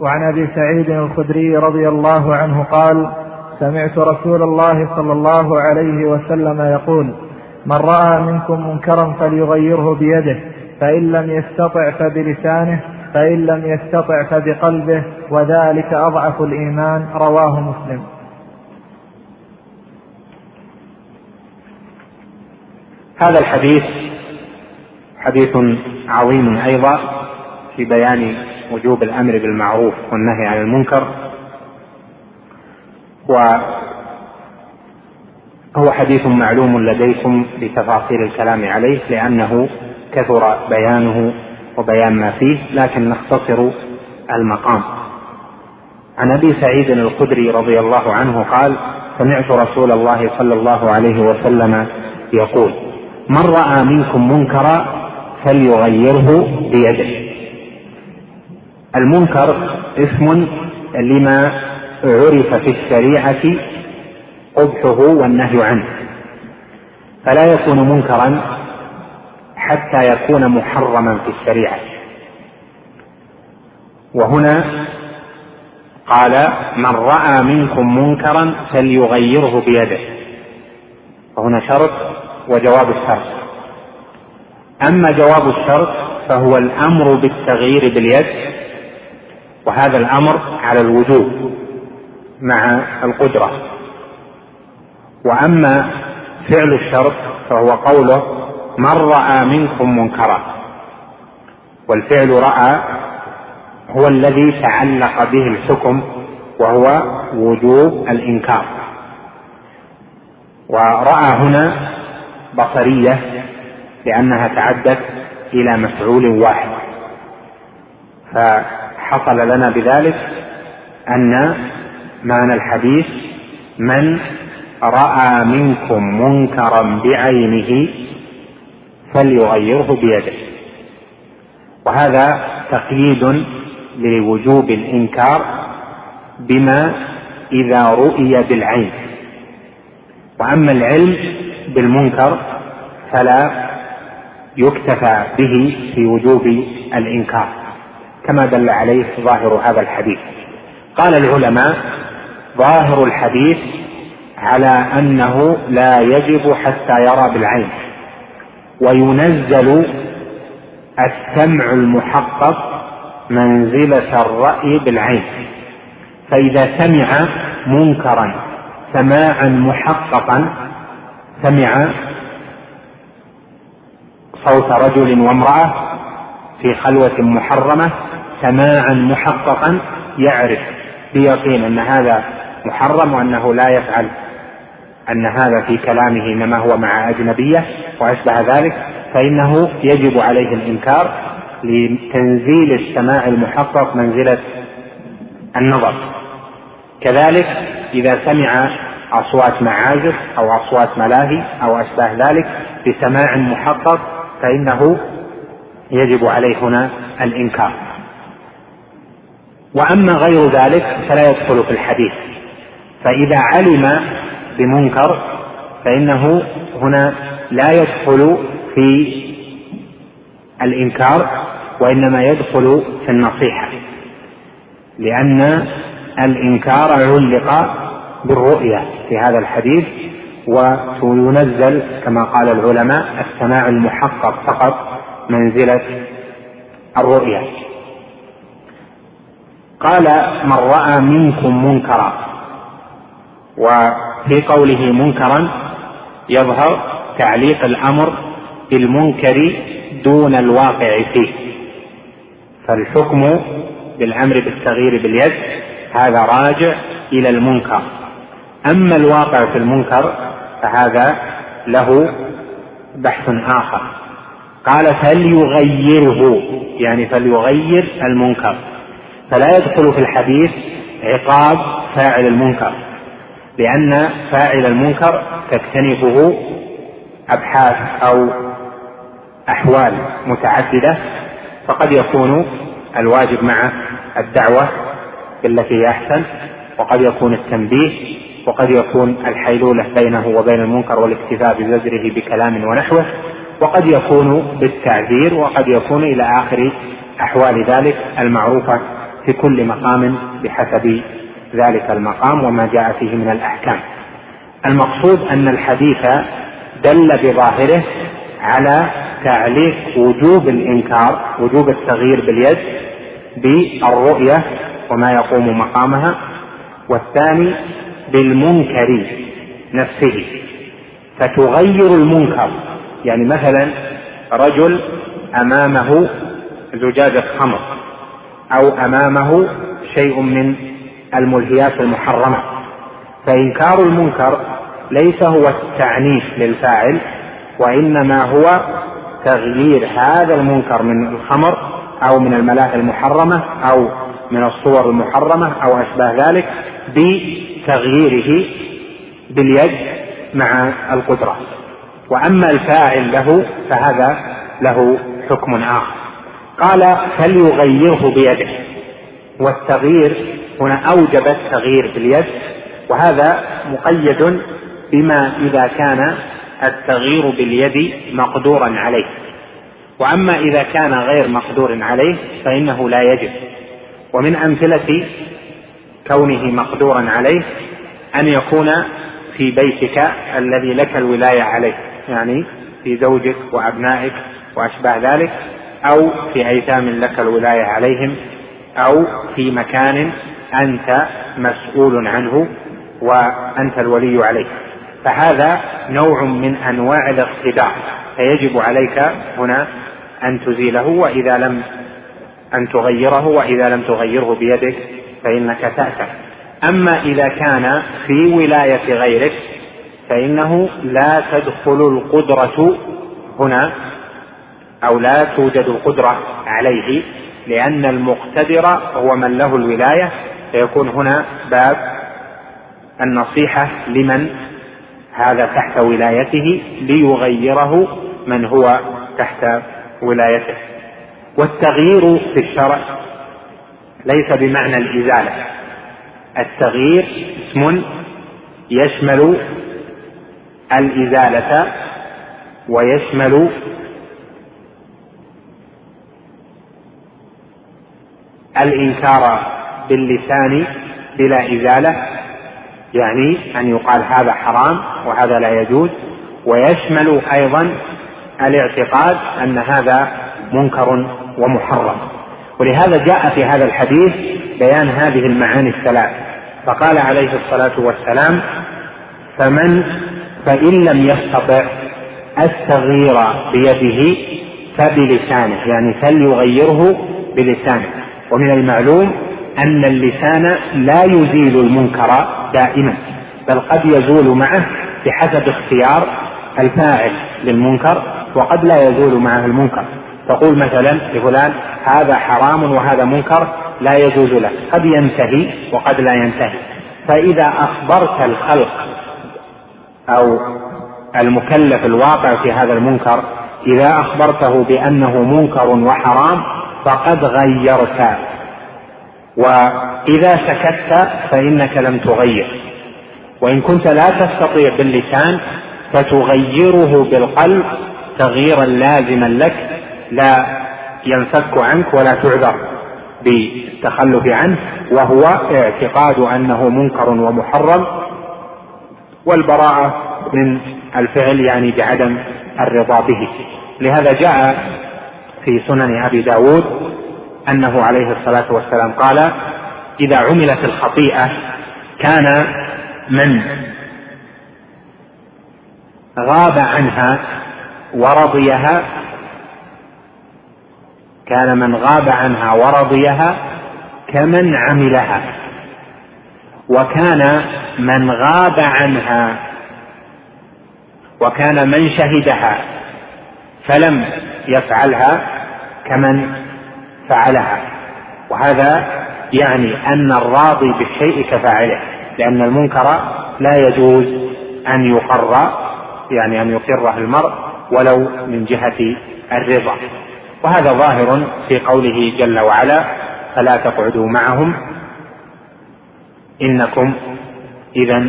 وعن أبي سعيد الخدري رضي الله عنه قال سمعت رسول الله صلى الله عليه وسلم يقول من رأى منكم منكرا فليغيره بيده فإن لم يستطع فبلسانه فإن لم يستطع فبقلبه وذلك أضعف الإيمان رواه مسلم. هذا الحديث حديث عظيم أيضا في بيان وجوب الأمر بالمعروف والنهي عن المنكر. وهو حديث معلوم لديكم بتفاصيل الكلام عليه لأنه كثر بيانه وبيان ما فيه لكن نختصر المقام. عن أبي سعيد الخدري رضي الله عنه قال سمعت رسول الله صلى الله عليه وسلم يقول من رأى منكم منكرا فليغيره بيده. المنكر اسم لما عرف في الشريعة قبحه والنهي عنه. فلا يكون منكرا حتى يكون محرما في الشريعة. وهنا قال من رأى منكم منكرا فليغيره بيده. وهنا شرط وجواب الشرط. أما جواب الشرط فهو الأمر بالتغيير باليد وهذا الأمر على الوجوب مع القدرة. وأما فعل الشرط فهو قوله من رأى منكم منكرا والفعل رأى هو الذي تعلق به الحكم وهو وجوب الإنكار. ورأى هنا بصرية لأنها تعدت إلى مفعول واحد. فحصل لنا بذلك أن معنى الحديث من رأى منكم منكرا بعينه فليغيره بيده. وهذا تقييد لوجوب الإنكار بما إذا رؤي بالعين. وأما العلم بالمنكر فلا يكتفى به في وجوب الإنكار. كما دل عليه ظاهر هذا الحديث. قال العلماء ظاهر الحديث على أنه لا يجب حتى يرى بالعين وينزل السمع المحقق منزلة الرأي بالعين. فإذا سمع منكرا سماعا محققا سمع صوت رجل وامرأة في خلوة محرمة سماعا محققا يعرف بيقين أن هذا محرم وأنه لا يفعل أن هذا في كلامه إنما هو مع أجنبية وأشبه ذلك فإنه يجب عليه الإنكار لتنزيل السماع المحقق منزلة النظر. كذلك إذا سمع أصوات معازف أو أصوات ملاهي أو أشباه ذلك بسماع محقق فإنه يجب عليه هنا الإنكار. وأما غير ذلك فلا يدخل في الحديث. فإذا علم بمنكر فإنه هنا لا يدخل في الإنكار وإنما يدخل في النصيحة لأن الإنكار علق بالرؤية في هذا الحديث وينزل كما قال العلماء السماع المحقق فقط منزلة الرؤية. قال من رأى منكم منكرا. وفي قوله منكرا يظهر تعليق الأمر بالمنكر دون الواقع فيه. فالحكم بالأمر بالتغيير باليد هذا راجع إلى المنكر. أما الواقع في المنكر فهذا له بحث آخر. قال فليغيره يعني فليغير المنكر. فلا يدخل في الحديث عقاب فاعل المنكر لأن فاعل المنكر تكتنفه أبحاث أو أحوال متعددة فقد يكون الواجب مع الدعوة بالتي هي أحسن وقد يكون التنبيه وقد يكون الحيلولة بينه وبين المنكر والاكتفاء بزجره بكلام ونحوه وقد يكون بالتعذير وقد يكون إلى آخر أحوال ذلك المعروفة في كل مقام بحسب ذلك المقام وما جاء فيه من الأحكام. المقصود أن الحديث دل بظاهره على تعليق وجوب الإنكار وجوب التغيير باليد بالرؤية وما يقوم مقامها والثاني بالمنكر نفسه. فتغير المنكر يعني مثلا رجل أمامه زجاجة خمر. أو أمامه شيء من الملهيات المحرمة. فإنكار المنكر ليس هو التعنيف للفاعل وإنما هو تغيير هذا المنكر من الخمر أو من الملاهي المحرمة أو من الصور المحرمة أو أشباه ذلك بتغييره باليد مع القدرة. وأما الفاعل له فهذا له حكم آخر. قال فليغيره بيده. والتغيير هنا أوجب التغيير باليد وهذا مقيد بما إذا كان التغيير باليد مقدورا عليه. وأما إذا كان غير مقدور عليه فإنه لا يجب. ومن أمثلة كونه مقدورا عليه أن يكون في بيتك الذي لك الولاية عليه يعني في زوجك وأبنائك وأشباه ذلك أو في أيتام لك الولاية عليهم أو في مكان أنت مسؤول عنه وأنت الولي عليه. فهذا نوع من أنواع الاقتداء فيجب عليك هنا أن تزيله وإذا لم أن تغيره وإذا لم تغيره بيدك فإنك تاثم أما إذا كان في ولاية غيرك فإنه لا تدخل القدرة هنا أو لا توجد القدرة عليه لأن المقتدر هو من له الولاية. فيكون هنا باب النصيحة لمن هذا تحت ولايته ليغيره من هو تحت ولايته. والتغيير في الشرع ليس بمعنى الإزالة. التغيير اسم يشمل الإزالة ويشمل الإنكار باللسان بلا إزالة يعني أن يقال هذا حرام وهذا لا يجوز. ويشمل أيضا الاعتقاد أن هذا منكر ومحرم. ولهذا جاء في هذا الحديث بيان هذه المعاني الثلاث. فقال عليه الصلاة والسلام فمن فإن لم يستطع التغيير بيده فبلسانه. يعني فليغيره بلسانه. ومن المعلوم أن اللسان لا يزيل المنكر دائما بل قد يزول معه بحسب اختيار الفاعل للمنكر وقد لا يزول معه المنكر. تقول مثلا لفلان هذا حرام وهذا منكر لا يجوز له. قد ينتهي وقد لا ينتهي. فإذا أخبرت الخلق أو المكلف الواقع في هذا المنكر إذا أخبرته بأنه منكر وحرام فقد غيرت. وإذا سكت فإنك لم تغير. وإن كنت لا تستطيع باللسان فتغيره بالقلب تغييرا لازما لك لا ينفك عنك ولا تعذر بالتخلف عنه وهو اعتقاد أنه منكر ومحرم. والبراءة من الفعل يعني بعدم الرضا به. لهذا جاء في سنن أبي داود أنه عليه الصلاة والسلام قال إذا عملت الخطيئة كان من غاب عنها ورضيها كان من غاب عنها ورضيها كمن عملها وكان من غاب عنها وكان من شهدها فلم يفعلها كمن فعلها. وهذا يعني أن الراضي بالشيء كفاعله لأن المنكر لا يجوز أن يقر يعني أن يقره المرء ولو من جهة الرضا. وهذا ظاهر في قوله جل وعلا فلا تقعدوا معهم إنكم اذا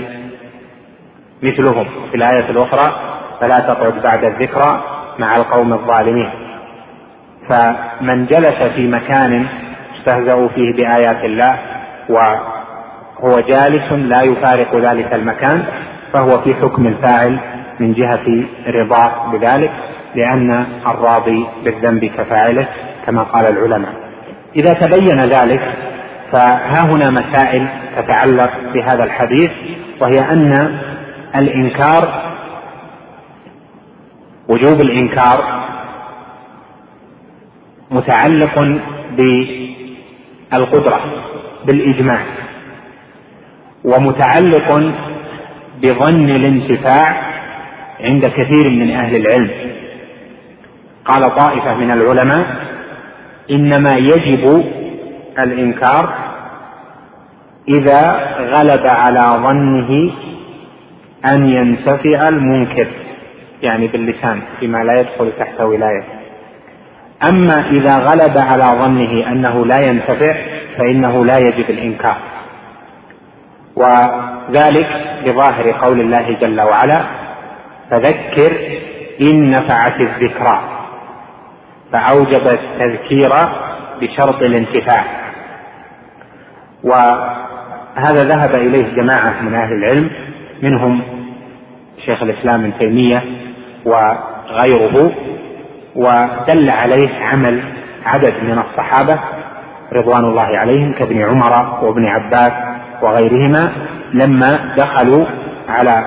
مثلهم. في الآية الأخرى فلا تقعد بعد الذكرى مع القوم الظالمين. فمن جلس في مكان يستهزأ فيه بآيات الله وهو جالس لا يفارق ذلك المكان فهو في حكم الفاعل من جهة رضاه بذلك لأن الراضي بالذنب كفاعله كما قال العلماء. إذا تبين ذلك فها هنا مسائل تتعلق بهذا الحديث وهي أن الإنكار وجوب الإنكار متعلق بالقدرة بالإجماع ومتعلق بظن الانتفاع عند كثير من أهل العلم. قال طائفة من العلماء إنما يجب الإنكار إذا غلب على ظنه أن ينتفع المنكر. يعني باللسان فيما لا يدخل تحت ولايته أما إذا غلب على ظنه أنه لا ينتفع فإنه لا يجب الإنكار. وذلك بظاهر قول الله جل وعلا فذكر إن نفعت الذكرى. فأوجب التذكير بشرط الانتفاع. وهذا ذهب إليه جماعة من أهل العلم منهم شيخ الإسلام ابن تيمية وغيره ودل عليه عمل عدد من الصحابة رضوان الله عليهم كابن عمر وابن عباس وغيرهما لما دخلوا على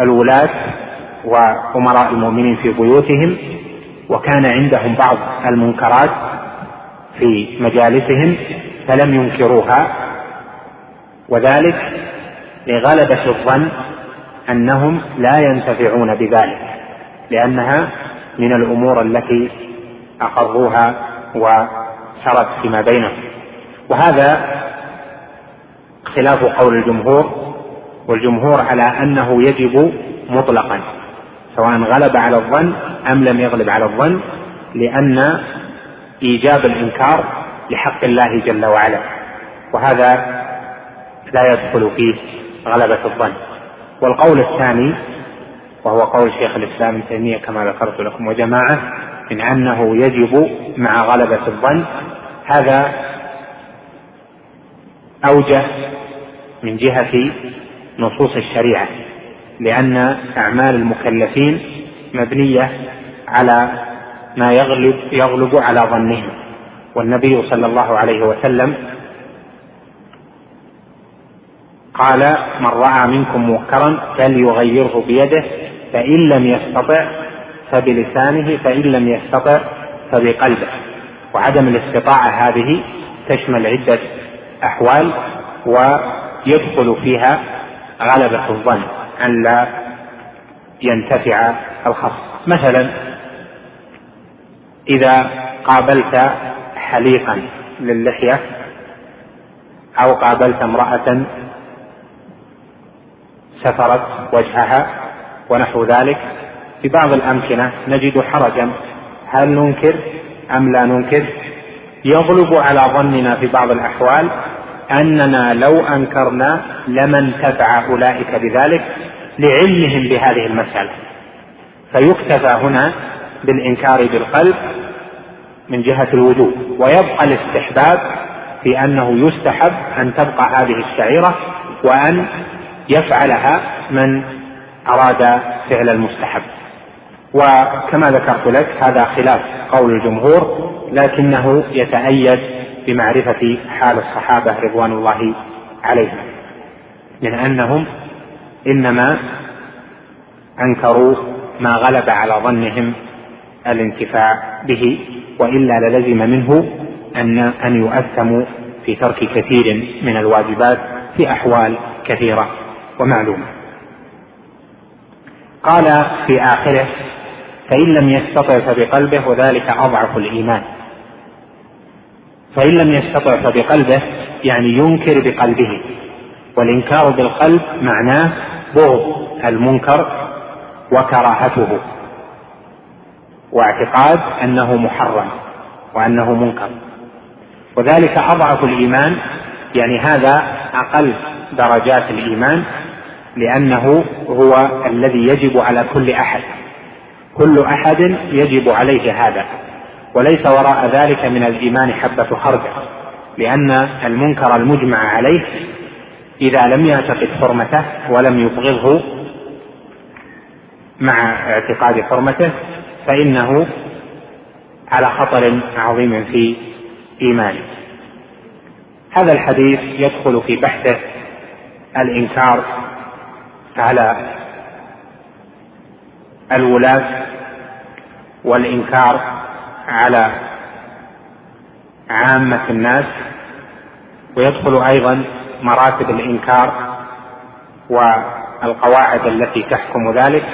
الولاة وأمراء المؤمنين في بيوتهم وكان عندهم بعض المنكرات في مجالسهم فلم ينكروها وذلك لغلبة الظن أنهم لا ينتفعون بذلك لأنها من الأمور التي أقروها وسرت فيما بينهم. وهذا خلاف قول الجمهور والجمهور على أنه يجب مطلقا سواء غلب على الظن أم لم يغلب على الظن لأن إيجاب الإنكار لحق الله جل وعلا وهذا لا يدخل فيه غلبة الظن. والقول الثاني وهو قول شيخ الإسلام ابن تيمية كما ذكرت لكم وجماعة من أنه يجب مع غلبة الظن. هذا أوجه من جهة نصوص الشريعة لأن أعمال المكلفين مبنية على ما يغلب يغلب على ظنهم. والنبي صلى الله عليه وسلم قال من رأى منكم منكرا فليغيره بيده فإن لم يستطع فبلسانه فإن لم يستطع فبقلبه. وعدم الاستطاعة هذه تشمل عدة أحوال ويدخل فيها غلبة الظن أن لا ينتفع الخصم. مثلا إذا قابلت حليقا للحية أو قابلت امرأة سفرت وجهها ونحو ذلك. في بعض الأمكنة نجد حرجا. هل ننكر أم لا ننكر؟ يغلب على ظننا في بعض الأحوال أننا لو أنكرنا لما انتفع أولئك بذلك لعلمهم بهذه المسألة. فيكتفى هنا بالإنكار بالقلب من جهة الوجوب ويبقى الاستحباب في أنه يستحب أن تبقى هذه الشعيرة وأن يفعلها من أراد فعل المستحب. وكما ذكرت لك هذا خلاف قول الجمهور لكنه يتأيد بمعرفة حال الصحابة رضوان الله عليهم من أنهم إنما أنكروا ما غلب على ظنهم الانتفاع به وإلا للزم منه أن أن يؤثموا في ترك كثير من الواجبات في أحوال كثيرة. ومعلومة. قال في آخره فإن لم يستطع فبقلبه وذلك أضعف الإيمان. فإن لم يستطع فبقلبه يعني ينكر بقلبه. والإنكار بالقلب معناه بغض المنكر وكراهته. واعتقاد أنه محرم وأنه منكر. وذلك أضعف الإيمان يعني هذا أقل درجات الإيمان لأنه هو الذي يجب على كل أحد. كل أحد يجب عليه هذا. وليس وراء ذلك من الإيمان حبة خردل. لأن المنكر المجمع عليه إذا لم يعتقد حرمته ولم يبغضه مع اعتقاد حرمته فإنه على خطر عظيم في إيمانه. هذا الحديث يدخل في بحثه الإنكار على الولاة والإنكار على عامة الناس ويدخل أيضا مراتب الإنكار والقواعد التي تحكم ذلك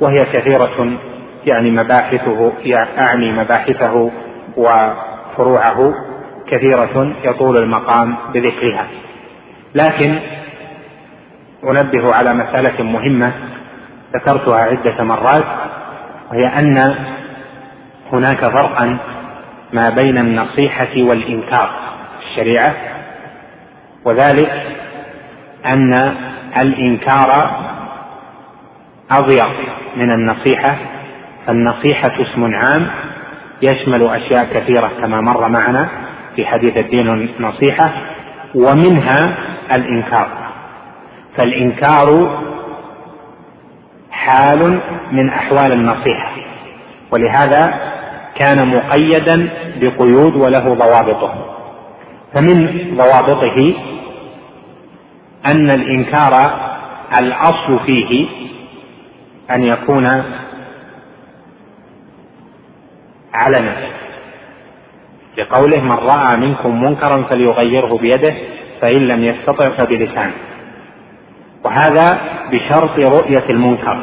وهي كثيرة يعني مباحثه أعني مباحثه وفروعه كثيرة يطول المقام بذكرها. لكن أنبه على مسألة مهمة ذكرتها عدة مرات وهي أن هناك فرقا ما بين النصيحة والإنكار في الشريعة وذلك أن الإنكار أضيق من النصيحة فالنصيحة اسم عام يشمل أشياء كثيرة كما مر معنا في حديث الدين النصيحة ومنها الإنكار. فالإنكار حال من أحوال النصيحة. ولهذا كان مقيدا بقيود وله ضوابطه. فمن ضوابطه أن الإنكار الأصل فيه أن يكون علنا. لقوله من رأى منكم منكرا فليغيره بيده فإن لم يستطع فبلسانه. وهذا بشرط رؤية المنكر.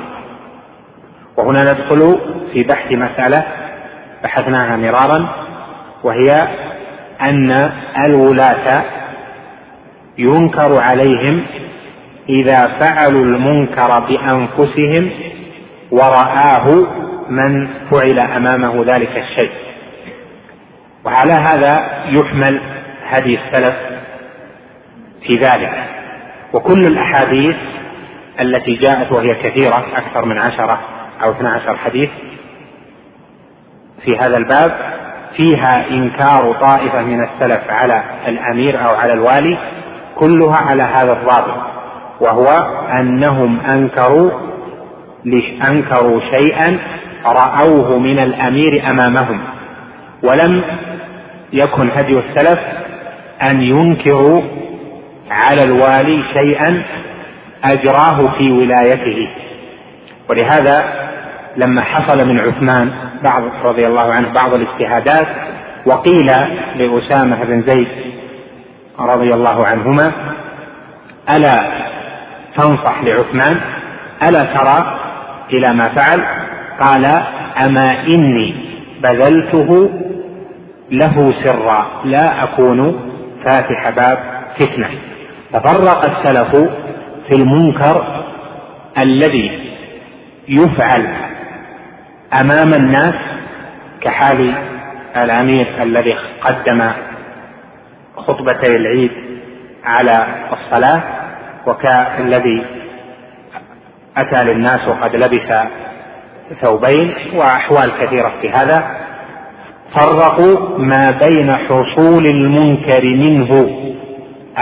وهنا ندخل في بحث مسألة بحثناها مرارا وهي أن الولاة ينكر عليهم إذا فعلوا المنكر بأنفسهم ورآه من فعل أمامه ذلك الشيء. وعلى هذا يحمل هدي السلف في ذلك. وكل الأحاديث التي جاءت وهي كثيرة أكثر من عشرة أو اثنى عشر حديث في هذا الباب فيها إنكار طائفة من السلف على الأمير أو على الوالي كلها على هذا الضابط وهو أنهم أنكروا أنكروا شيئا رأوه من الأمير أمامهم ولم يكن هدي السلف أن ينكروا على الوالي شيئا أجراه في ولايته. ولهذا لما حصل من عثمان بعض رضي الله عنه بعض الاجتهادات وقيل لأسامة بن زيد رضي الله عنهما ألا تنصح لعثمان؟ ألا ترى إلى ما فعل؟ قال أما إني بذلته له سرا لا أكون فاتح باب فتنة. تفرق السلف في المنكر الذي يفعل أمام الناس كحال الأمير الذي قدم خطبتي العيد على الصلاة وكالذي أتى للناس وقد لبس ثوبين وأحوال كثيرة في هذا فرقوا ما بين حصول المنكر منه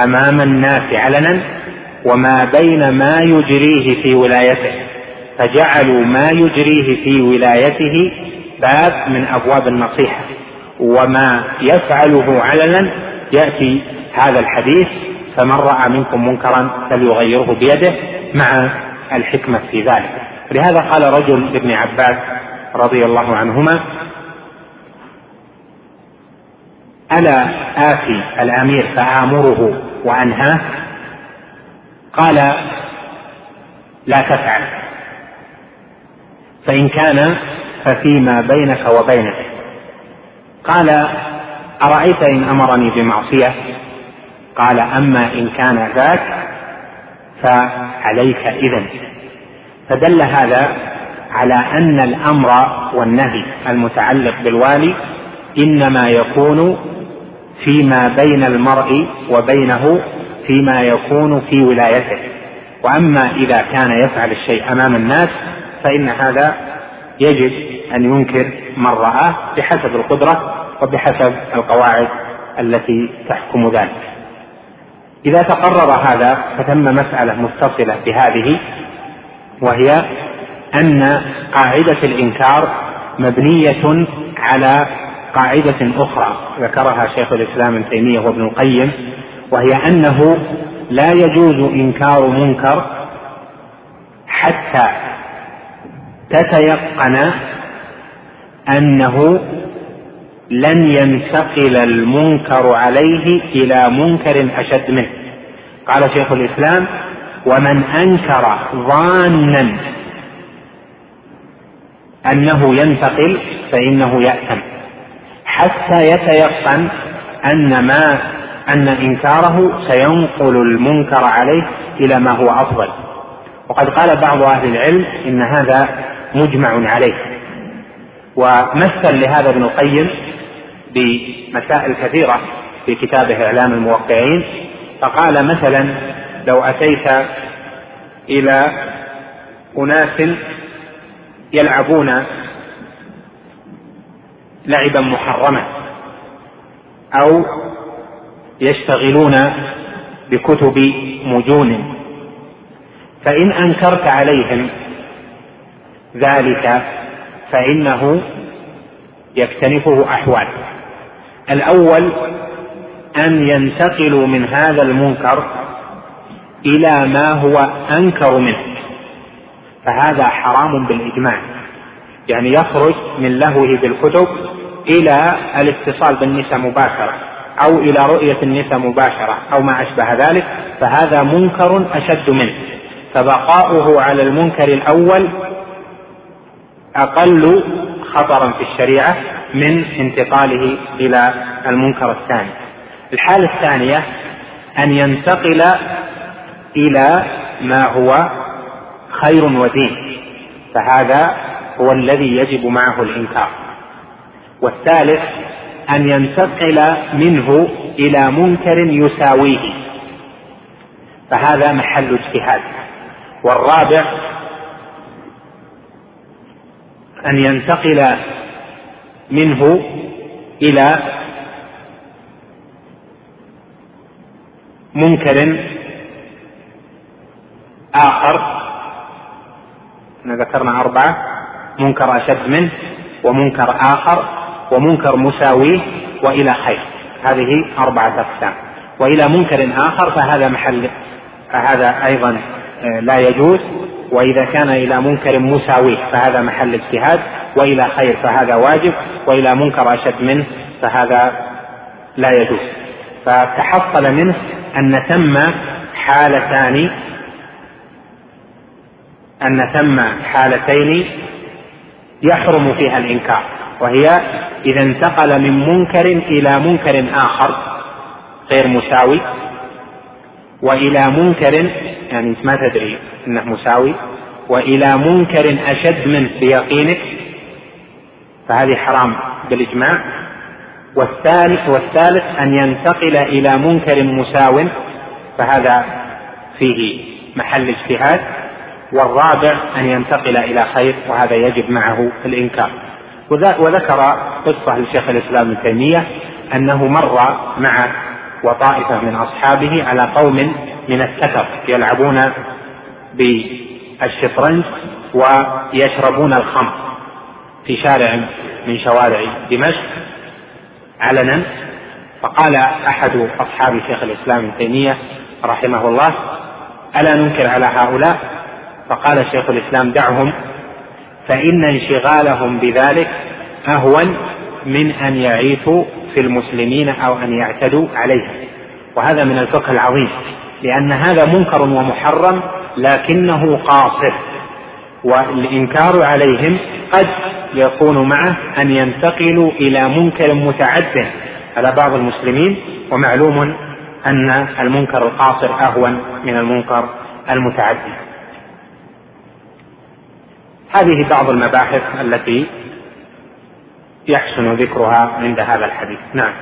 أمام الناس علنا وما بين ما يجريه في ولايته. فجعلوا ما يجريه في ولايته باب من أبواب النصيحة. وما يفعله علنا يأتي هذا الحديث فمن رأى منكم منكرا فليغيره بيده. مع الحكمة في ذلك. لهذا قال رجل لابن عباس رضي الله عنهما ألا آتي الأمير فآمره وأنهاه؟ قال لا تفعل. فإن كان ففيما بينك وبينه. قال أرأيت إن أمرني بمعصية؟ قال أما إن كان ذاك فعليك إذن. فدل هذا على أن الأمر والنهي المتعلق بالوالي إنما يكون فيما بين المرء وبينه فيما يكون في ولايته. وأما إذا كان يفعل الشيء أمام الناس فإن هذا يجب أن ينكر من رآه بحسب القدرة وبحسب القواعد التي تحكم ذلك. إذا تقرر هذا فتم مسألة متصلة بهذه وهي أن قاعدة الإنكار مبنية على قاعدة أخرى ذكرها شيخ الإسلام ابن تيمية وابن القيم وهي أنه لا يجوز إنكار منكر حتى تتيقن أنه لن ينتقل المنكر عليه إلى منكر أشد منه. قال شيخ الإسلام ومن أنكر ظانا أنه ينتقل فإنه يأثم. حتى يتيقن أن ما أن إنكاره سينقل المنكر عليه إلى ما هو أفضل. وقد قال بعض أهل العلم إن هذا مجمع عليه. ومثل لهذا ابن القيم بمسائل كثيرة في كتابه إعلام الموقعين فقال مثلا لو أتيت إلى أناس يلعبون لعبا محرما أو يشتغلون بكتب مجون. فإن أنكرت عليهم ذلك فإنه يكتنفه أحوال. الأول أن ينتقلوا من هذا المنكر إلى ما هو أنكر منه. فهذا حرام بالإجماع. يعني يخرج من لهوه بالكتب إلى الاتصال بالنساء مباشرة أو إلى رؤية النساء مباشرة أو ما أشبه ذلك فهذا منكر أشد منه. فبقاؤه على المنكر الأول أقل خطرا في الشريعة من انتقاله إلى المنكر الثاني. الحالة الثانية أن ينتقل إلى ما هو خير ودين فهذا هو الذي يجب معه الإنكار. والثالث أن ينتقل منه إلى منكر يساويه. فهذا محل اجتهاد. والرابع أن ينتقل منه إلى منكر آخر. ذكرنا أربعة. منكر أشد منه ومنكر آخر. ومنكر مساويه وإلى خير. هذه أربعة أقسام. وإلى منكر آخر فهذا محل فهذا أيضا آه، لا يجوز. وإذا كان إلى منكر مساويه فهذا محل اجتهاد. وإلى خير فهذا واجب. وإلى منكر أشد منه فهذا لا يجوز. فتحصل منه أن ثم حالتان أن ثم حالتين يحرم فيها الإنكار وهي إذا انتقل من منكر إلى منكر آخر غير مساوي وإلى منكر يعني ما تدري أنه مساوي وإلى منكر أشد منه بيقينك فهذه حرام بالإجماع. والثالث والثالث أن ينتقل إلى منكر مساو فهذا فيه محل اجتهاد. والرابع أن ينتقل إلى خير وهذا يجب معه الإنكار. وذكر قصة لشيخ الإسلام ابن تيمية أنه مر مع وطائفة من أصحابه على قوم من السكر يلعبون بالشطرنج ويشربون الخمر في شارع من شوارع دمشق علنا فقال أحد أصحاب شيخ الإسلام ابن تيمية رحمه الله ألا ننكر على هؤلاء؟ فقال شيخ الإسلام دعهم فإن انشغالهم بذلك أهون من أن يعيثوا في المسلمين أو أن يعتدوا عليهم. وهذا من الفقه العظيم لأن هذا منكر ومحرم لكنه قاصر والإنكار عليهم قد يكون معه أن ينتقلوا إلى منكر متعد على بعض المسلمين ومعلوم أن المنكر القاصر أهون من المنكر المتعدي هذه بعض المباحث التي يحسن ذكرها عند هذا الحديث. نعم.